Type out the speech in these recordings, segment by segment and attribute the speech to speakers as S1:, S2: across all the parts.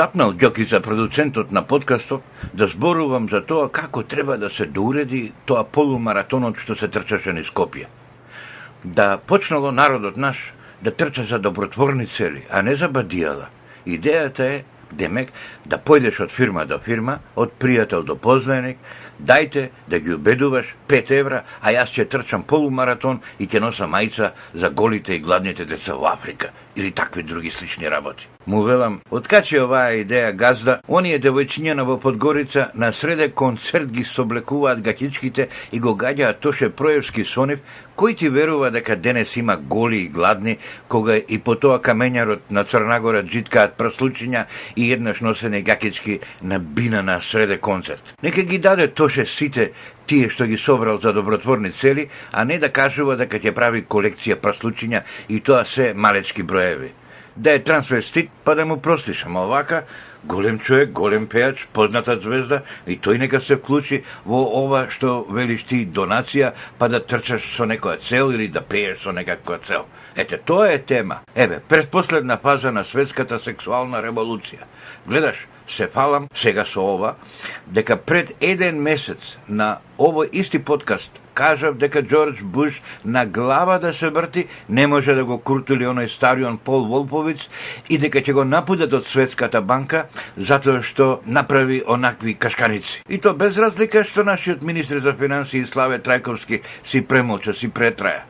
S1: запнал Ѓокица, продуцентот на подкастот, да зборувам за тоа како треба да се доуреди тоа полумаратонот што се трчаше низ Скопје. Да почнало народот наш да трча за добротворни цели, а не за бадијала. Идејата е, демек, да појдеш од фирма до фирма, од пријател до познаник, дајте да ги убедуваш 5 евра, а јас ќе трчам полумаратон и ќе носам мајца за голите и гладните деца во Африка или такви други слични работи. Му велам, откачи оваа идеја газда, оние девојчиња во Подгорица на среде концерт ги соблекуваат гатичките и го гаѓаат Тоше Проевски сонив, кој ти верува дека денес има голи и гладни, кога и по тоа камењарот на Црнагора джиткаат праслучиња и еднаш носене гакички на бина на среде концерт. Нека ги даде Тоше сите тие што ги собрал за добротворни цели, а не да кажува дека ќе прави колекција праслучиња и тоа се малечки број броеви. Да е трансвестит, па да му простиш, ама вака голем човек, голем пејач, позната звезда, и тој нека се вклучи во ова што велиш ти донација, па да трчаш со некоја цел или да пееш со некаква цел. Ете, тоа е тема. Еве, предпоследна фаза на светската сексуална револуција. Гледаш, се фалам сега со ова, дека пред еден месец на овој исти подкаст кажав дека Джордж Буш на глава да се врти не може да го крутили оној старион Пол Волповиц и дека ќе го напудат од Светската банка затоа што направи онакви кашканици. И то без разлика што нашиот министр за финансии Славе Трајковски си премолча, си претраја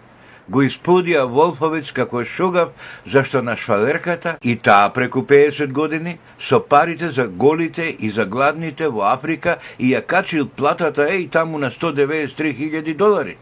S1: го испудија Волфовиц како шугав зашто на швалерката и таа преку 50 години со парите за голите и за гладните во Африка и ја качил платата е и таму на 193.000 долари.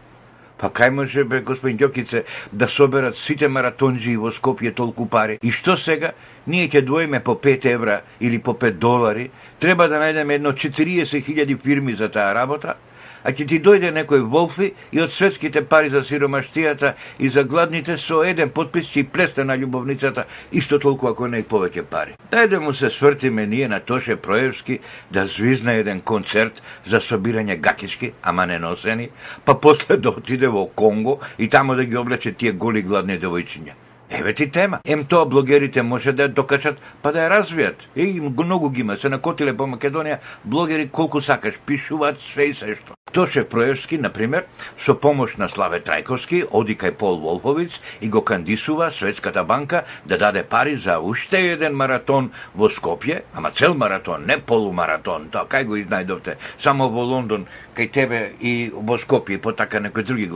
S1: Па кај може бе, господин Ѓокице, да соберат сите маратонджи во Скопје толку пари? И што сега? Ние ќе двоиме по 5 евра или по 5 долари, треба да најдеме едно 40.000 фирми за таа работа, а ќе ти дојде некој волфи и од светските пари за сиромаштијата и за гладните со еден подпис ќе плесте на љубовницата исто толку ако не и повеќе пари. Дајде му се свртиме ние на Тоше Проевски да звизна еден концерт за собирање гакички, ама не носени, па после да отиде во Конго и таму да ги облече тие голи гладни девојчиња. Еве ти тема. Ем тоа блогерите може да ја докачат, па да ја развијат. И многу ги има, се накотиле по Македонија, блогери колку сакаш, пишуваат све и се што. Тоше Проевски, например, со помош на Славе Трајковски, оди кај Пол Волховиц и го кандисува Светската банка да даде пари за уште еден маратон во Скопје, ама цел маратон, не полумаратон, тоа кај го изнајдовте, само во Лондон, кај тебе и во Скопје по така некои други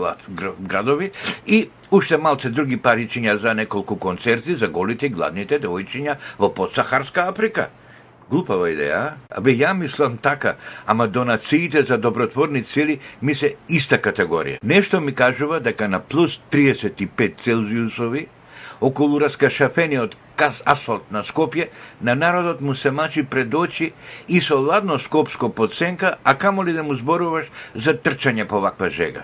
S1: градови, и уште малце други паричиња за неколку концерти за голите и гладните девојчиња во подсахарска Африка глупава идеја, абе ја мислам така, ама донациите за добротворни цели ми се иста категорија. Нешто ми кажува дека на плюс 35 Целзиусови, околу раскашафениот кас асфалт на Скопје, на народот му се мачи пред очи и со ладно скопско подсенка, а камо ли да му зборуваш за трчање по ваква жега.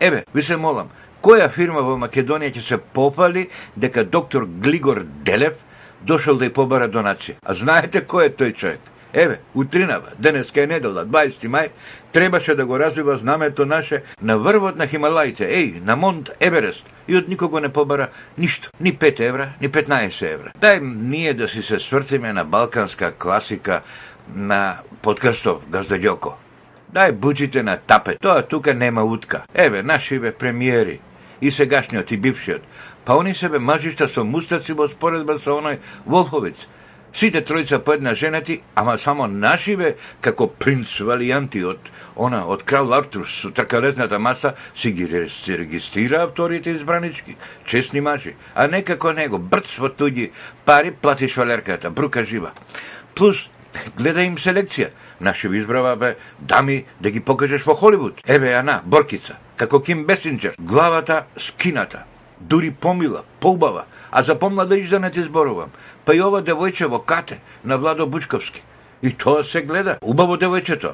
S1: Еве, ви се молам, која фирма во Македонија ќе се попали дека доктор Глигор Делев дошол да ја побара донација. А знаете кој е тој човек? Еве, утринава, денеска е недела, 20 мај, требаше да го развива знамето наше на врвот на Хималаите, еј, на Монт Еверест, и од никого не побара ништо, ни 5 евра, ни 15 евра. Дај ние да си се свртиме на балканска класика на подкастов Газдаѓоко. Дај буџите на тапе, тоа тука нема утка. Еве, нашиве премиери, и сегашниот и бившиот, Па они себе мажишта со мустаци во споредба со оној Волховец. Сите тројца по една женети, ама само нашиве, како принц Валијанти од она од крал Артур со тркалезната маса, си ги регистрира авторите избранички, честни мажи, а не како него, брц во туѓи пари, платиш валерката, брука жива. Плюс, гледа им селекција. Наши избрава бе дами да ги покажеш во Холивуд. Еве ана, Боркица, како Ким Бесинджер, главата скината, дури помила, поубава, а запомна да не ти зборувам. Па и ова девојче во Кате, на Владо Бучковски. И тоа се гледа. Убаво девојчето.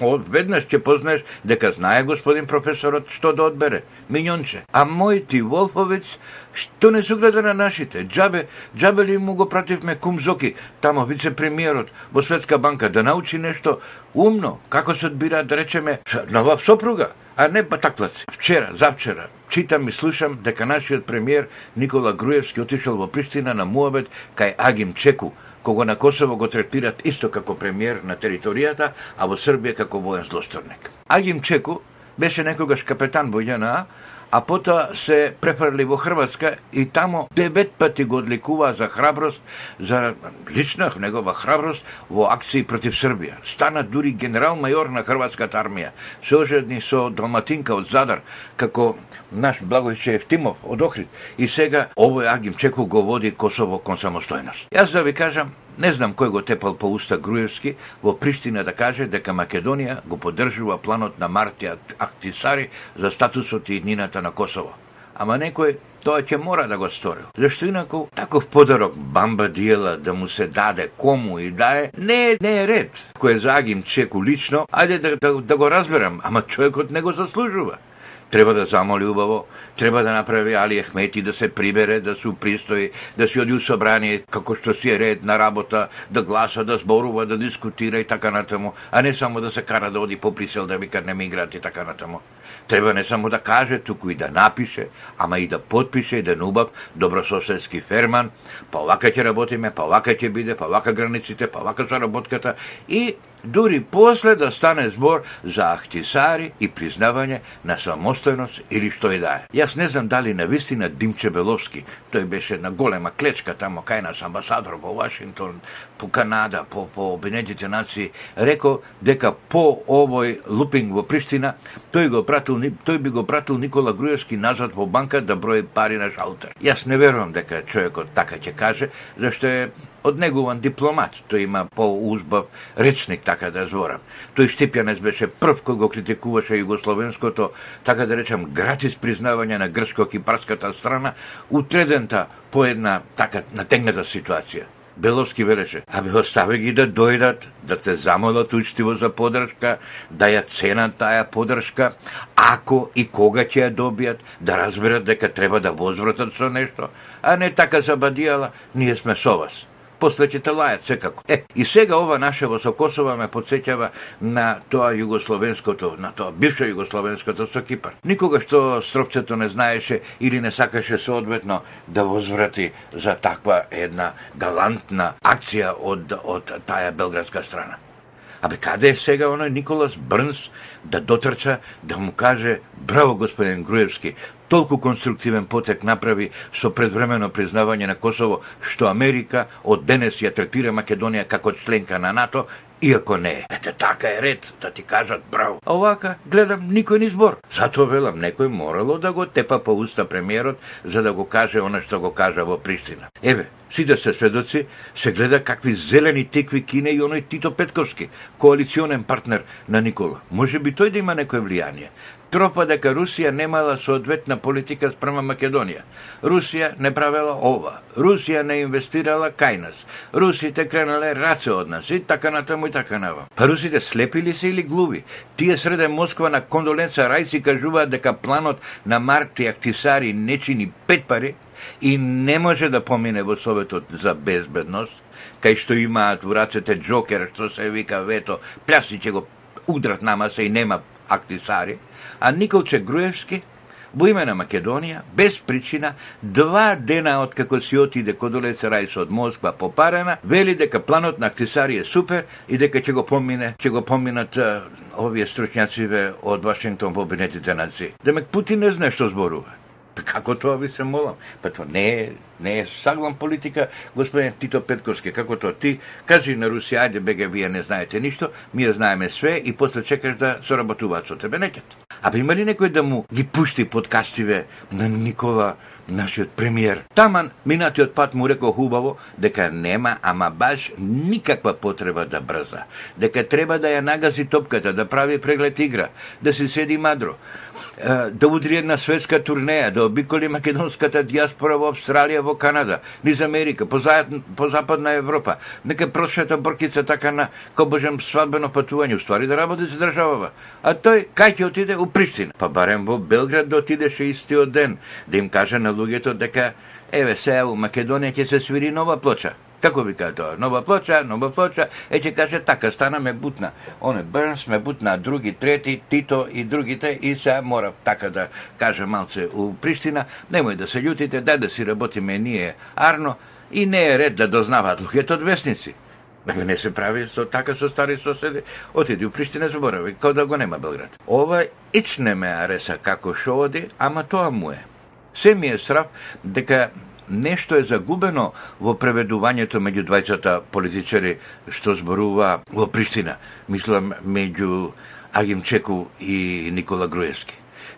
S1: Веднаш ќе познаеш дека знае господин професорот што да одбере. Миньонче. А мој ти Волфовец, што не гледа на нашите? Джабе, джабе ли му го пративме кум Зоки, тамо вице-премиерот во Светска банка, да научи нешто умно, како се одбира, да речеме, нова сопруга, а не па батаклаци. Вчера, завчера, читам и слушам дека нашиот премиер Никола Груевски отишел во Приштина на Муабет кај Агим Чеку, кога на Косово го третират исто како премиер на територијата, а во Србија како воен злосторник. Агим Чеку беше некогаш капетан во ЈНА, а потоа се префрли во Хрватска и тамо девет пати го одликуваа за храброст, за лична негова храброст во акции против Србија. Стана дури генерал-майор на Хрватската армија, соожедни со Далматинка од Задар, како наш Благојче Евтимов од Охрид. И сега овој Агим Чеку го води Косово кон самостојност. Јас да ви кажам, Не знам кој го тепал по уста Груевски во Приштина да каже дека Македонија го поддржува планот на Мартија Актисари за статусот и иднината на Косово. Ама некој тоа ќе мора да го стори. Зашто инаку таков подарок бамба диела да му се даде кому и дае, не, не е ред. Кој за Агим Чеку лично, ајде да, да, да го разберам, ама човекот не го заслужува треба да замоли убаво, треба да направи Али Ахмети да се прибере, да се пристои, да си оди у собрание, како што си е ред на работа, да гласа, да зборува, да дискутира и така натаму, а не само да се кара да оди по Брисел да вика не миграт и така натаму. Треба не само да каже, туку и да напише, ама и да подпише еден убав добрососедски ферман, па овака ќе работиме, па овака ќе биде, па овака границите, па овака заработката и дури после да стане збор за ахтисари и признавање на самостојност или што и да е. Јас не знам дали на вистина Димче Беловски, тој беше една голема клечка тамо кај нас амбасадор во Вашингтон, по Канада, по, по Обединетите нации, реко дека по овој лупинг во Приштина, тој го пратил, тој би го пратил Никола Груевски назад во банка да брои пари на шалтер. Јас не верувам дека човекот така ќе каже, зашто е од негован дипломат. Тој има поузбав речник, така да зборам. Тој Штипјанец беше прв кој го критикуваше југословенското, така да речам, гратис признавање на грчко-кипарската страна, утредента по една така натегната ситуација. Беловски велеше, абе остави ги да дојдат, да се замолат учтиво за подршка, да ја ценат таа подршка, ако и кога ќе ја добијат, да разберат дека треба да возвратат со нешто, а не така забадијала, ние сме со вас после ќе те лајат секако. Е, и сега ова наше во Сокосова ме подсеќава на тоа југословенското, на тоа бивше југословенското со Кипар. Никога што Стропцето не знаеше или не сакаше соодветно да возврати за таква една галантна акција од, од таа белградска страна. Абе, да каде е сега оној Николас Брнс да дотрча, да му каже, браво господин Груевски, толку конструктивен потек направи со предвремено признавање на Косово, што Америка од денес ја третира Македонија како членка на НАТО, иако не е. Ете, така е ред, да ти кажат браво. А овака, гледам, никој ни збор. Затоа велам, некој морало да го тепа по уста премиерот, за да го каже она што го кажа во Приштина. Еве, сите се сведоци, се гледа какви зелени текви кине и оној Тито Петковски, коалиционен партнер на Никола. Може би тој да има некое влијание тропа дека Русија немала соодветна политика спрема Македонија. Русија не правела ова. Русија не инвестирала кај нас. Русите кренале раце од нас и така натаму и така нава. Па русите слепили се или глуви? Тие среде Москва на кондоленца Рајци кажуваат дека планот на Марк Ахтисари не чини пет пари и не може да помине во Советот за безбедност, кај што имаат во рацете Джокер, што се вика вето, пляси ќе го удрат нама се и нема актисари, а Николче Груевски во име на Македонија, без причина, два дена од како си отиде код Олец Рајс од Москва по Парена, вели дека планот на Актисари е супер и дека ќе го помине, ќе го поминат овие стручњациве од Вашингтон во Обединетите нации. Демек Путин не знае што зборува. Па како тоа ви се молам? Па тоа не е, не е саглам политика, господин Тито Петковски. Како тоа ти кажи на Русија, ајде беге, вие не знаете ништо, ние да знаеме све и после чекаш да соработуваат со тебе. Некет. А има ли некој да му ги пушти подкастиве на Никола нашиот премиер. Таман, минатиот пат му рекол хубаво дека нема, ама баш никаква потреба да брза. Дека треба да ја нагази топката, да прави преглед игра, да се седи мадро да удри една светска турнеја, да обиколи македонската диаспора во Австралија, во Канада, низ Америка, по, за, по Западна Европа. Нека прошета бркица така на кобожем свадбено патување, ствари да работи за државава. А тој кај ќе отиде у Приштина? Па барем во Белград да отидеше истиот ден, да им каже на луѓето дека еве сега у Македонија ќе се свири нова плоча. Како ви кажа тоа? Нова плоча, нова плоча, е ќе каже така, стана ме бутна. Оне Бернс ме бутна, други, трети, Тито и другите и се мора така да каже малце у Приштина, немој да се љутите, дај да си работиме ние арно и не е ред да дознаваат луѓето од вестници. Него не се прави со така со стари соседи. Отиди у Приштина заборави, као да го нема Белград. Ова ич не ме ареса како шо оди, ама тоа му е. Се ми е срав дека нешто е загубено во преведувањето меѓу двајцата политичари што зборува во Приштина. Мислам меѓу Агим Чеку и Никола Груевски.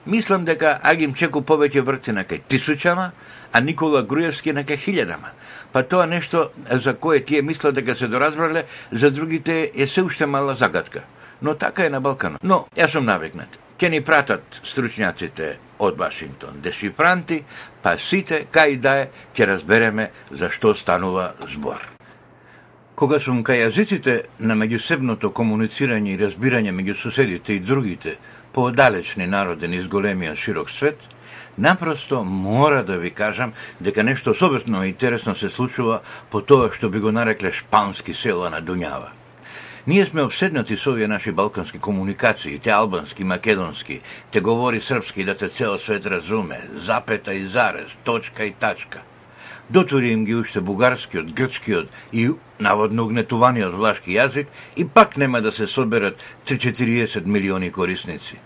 S1: Мислам дека Агим Чеку повеќе врти на кај тисучама, а Никола Груевски на кај хилјадама. Па тоа нешто за кое тие мислат дека се доразбрале, за другите е се уште мала загадка. Но така е на Балканот. Но, јас сум навекнат ќе ни пратат стручњаците од Вашингтон, дешифранти, па сите, кај да е, ќе разбереме за што станува збор. Кога сум кај јазиците на меѓусебното комуницирање и разбирање меѓу соседите и другите поодалечни народи низ големија широк свет, напросто мора да ви кажам дека нешто особено интересно се случува по тоа што би го нарекле шпански села на Дуњава. Ние сме обседнати со овие наши балкански комуникации, те албански, македонски, те говори српски да те цел свет разуме, запета и зарез, точка и тачка. Дотури им ги уште бугарскиот, грчкиот и наводно угнетуваниот влашки јазик и пак нема да се соберат 3-40 милиони корисници.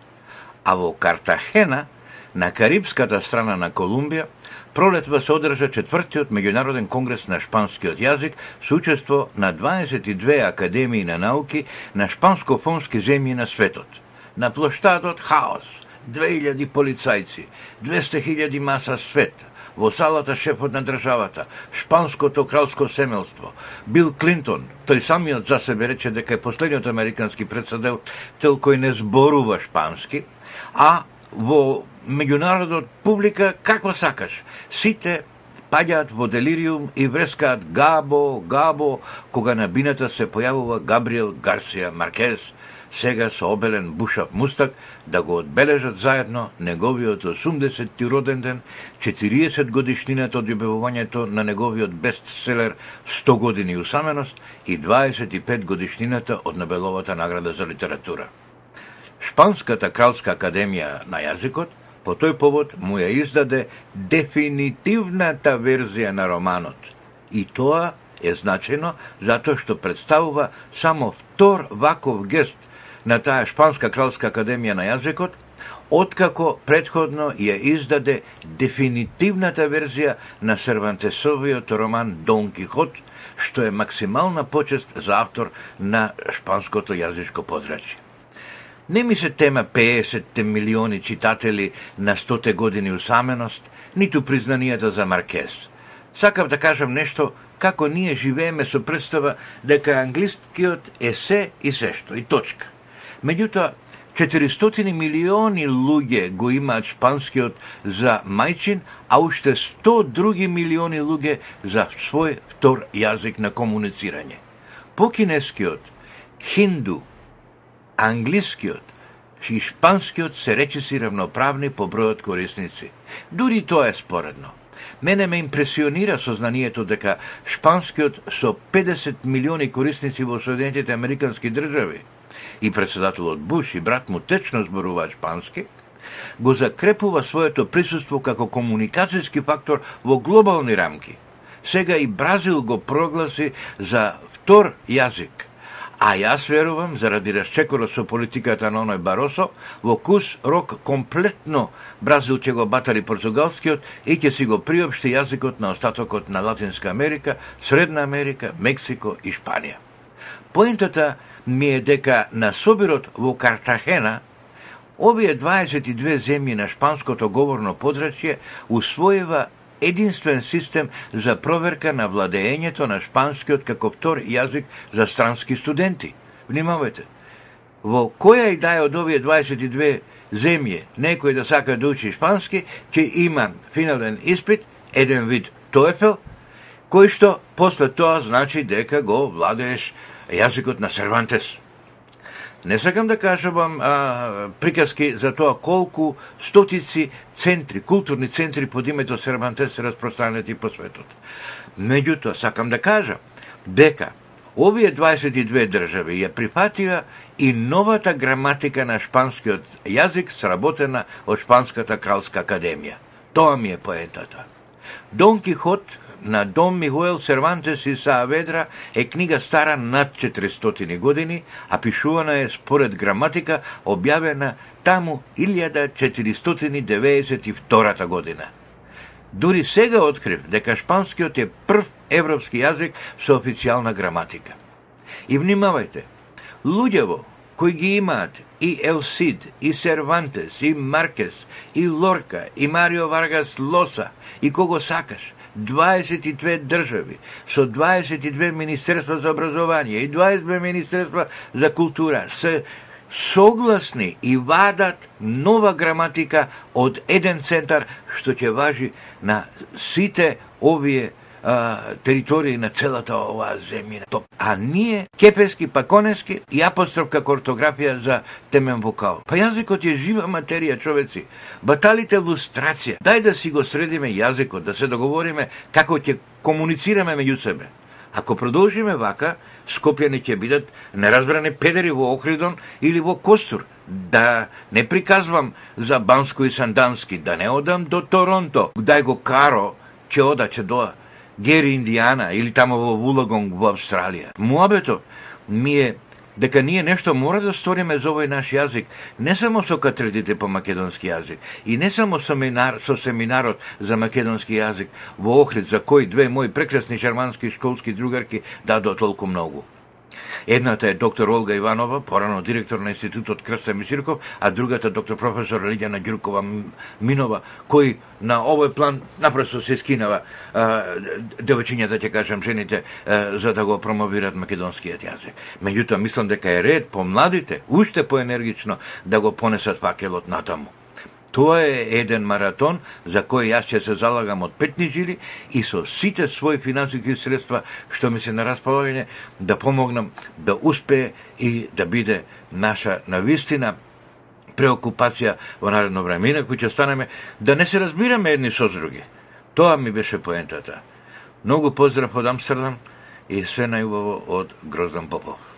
S1: А во Картахена, на карибската страна на Колумбија, Пролетва се одржа четвртиот меѓународен конгрес на шпанскиот јазик со учество на 22 академии на науки на шпанско-фонски земји на светот. На плоштадот хаос, 2000 полицајци, 200.000 маса свет, во салата шефот на државата, шпанското кралско семелство, Бил Клинтон, тој самиот за себе рече дека е последниот американски председател кој не зборува шпански, а во меѓународот публика како сакаш. Сите паѓаат во делириум и врескаат Габо, Габо, кога на бината се појавува Габриел Гарсија Маркез, сега со обелен бушав мустак, да го одбележат заедно неговиот 80-ти роден ден, 40 годишнината од јубевувањето на неговиот бестселер 100 години усаменост и 25 годишнината од Нобеловата награда за литература. Шпанската кралска академија на јазикот по тој повод му ја издаде дефинитивната верзија на романот. И тоа е значено затоа што представува само втор ваков гест на таа Шпанска кралска академија на јазикот, откако предходно ја издаде дефинитивната верзија на Сервантесовиот роман Дон Кихот, што е максимална почест за автор на шпанското јазичко подрачје. Не ми се тема 50 милиони читатели на 100 години усаменост, ниту признанијата за Маркез. Сакам да кажам нешто како ние живееме со представа дека англискиот е се и сешто, и точка. Меѓутоа, 400 милиони луѓе го имаат шпанскиот за мајчин, а уште 100 други милиони луѓе за свој втор јазик на комуницирање. По кинескиот, хинду, англискиот и шпанскиот се речиси равноправни по бројот корисници. Дури тоа е споредно. Мене ме импресионира сознанието дека шпанскиот со 50 милиони корисници во Соединетите Американски држави и председателот Буш и брат му течно зборуваат шпански, го закрепува своето присуство како комуникацијски фактор во глобални рамки. Сега и Бразил го прогласи за втор јазик – А јас верувам, заради расчекорот со политиката на оној Баросо, во кус рок комплетно Бразил ќе го батари португалскиот и ќе си го приопшти јазикот на остатокот на Латинска Америка, Средна Америка, Мексико и Шпанија. Поентата ми е дека на собирот во Картахена, овие 22 земји на шпанското говорно подрачје усвоива единствен систем за проверка на владеењето на шпанскиот како втор јазик за странски студенти. Внимавајте, во која и да е од овие 22 земје некој да сака да учи шпански, ќе има финален испит, еден вид TOEFL, кој што после тоа значи дека го владееш јазикот на Сервантес. Не сакам да кажувам а, приказки за тоа колку стотици центри, културни центри под името Сервантес се распространети по светот. Меѓутоа, сакам да кажам дека овие 22 држави ја прифатија и новата граматика на шпанскиот јазик сработена од Шпанската кралска академија. Тоа ми е поентата. Дон Кихот на Дон Михуел Сервантес и Сааведра е книга стара над 400 години, а пишувана е според граматика објавена таму 1492 година. Дури сега открив дека шпанскиот е прв европски јазик со официјална граматика. И внимавајте, луѓево кои ги имаат и Елсид, и Сервантес, и Маркес, и Лорка, и Марио Варгас Лоса, и кого сакаш, 22 држави, со 22 Министерства за образование и 22 Министерства за култура, се согласни и вадат нова граматика од еден центар што ќе важи на сите овие а, територии на целата оваа земја. А ние, кепески, паконески и апострофка картографија за темен вокал. Па јазикот е жива материја, човеци. Баталите лустрација. Дај да си го средиме јазикот, да се договориме како ќе комуницираме меѓу себе. Ако продолжиме вака, Скопјани ќе бидат неразбрани педери во Охридон или во Костур. Да не приказвам за Банско и Сандански, да не одам до Торонто. Дај го Каро, ќе ода, ќе доа Гери Индиана или тамо во Вулагонг во Австралија. Муабето ми е дека ние нешто мора да сториме за овој наш јазик, не само со катредите по македонски јазик, и не само со, семинар, со семинарот за македонски јазик во Охрид, за кој две мои прекрасни шармански школски другарки дадоа толку многу. Едната е доктор Олга Иванова, порано директор на Институтот Крста Мисирков, а другата доктор професор Лидјана Ѓуркова Минова, кој на овој план напросто се скинава девојчињата, ќе кажам, жените, за да го промовират македонскиот јазик. Меѓутоа, мислам дека е ред по младите, уште поенергично, да го понесат факелот натаму. Тоа е еден маратон за кој јас ќе се залагам од петни жили и со сите своји финансиски средства што ми се на располагање да помогнам да успее и да биде наша навистина преокупација во наредно време. Инаку ќе станеме да не се разбираме едни со други. Тоа ми беше поентата. Многу поздрав од Амстердам и све најубаво од Гроздан Попов.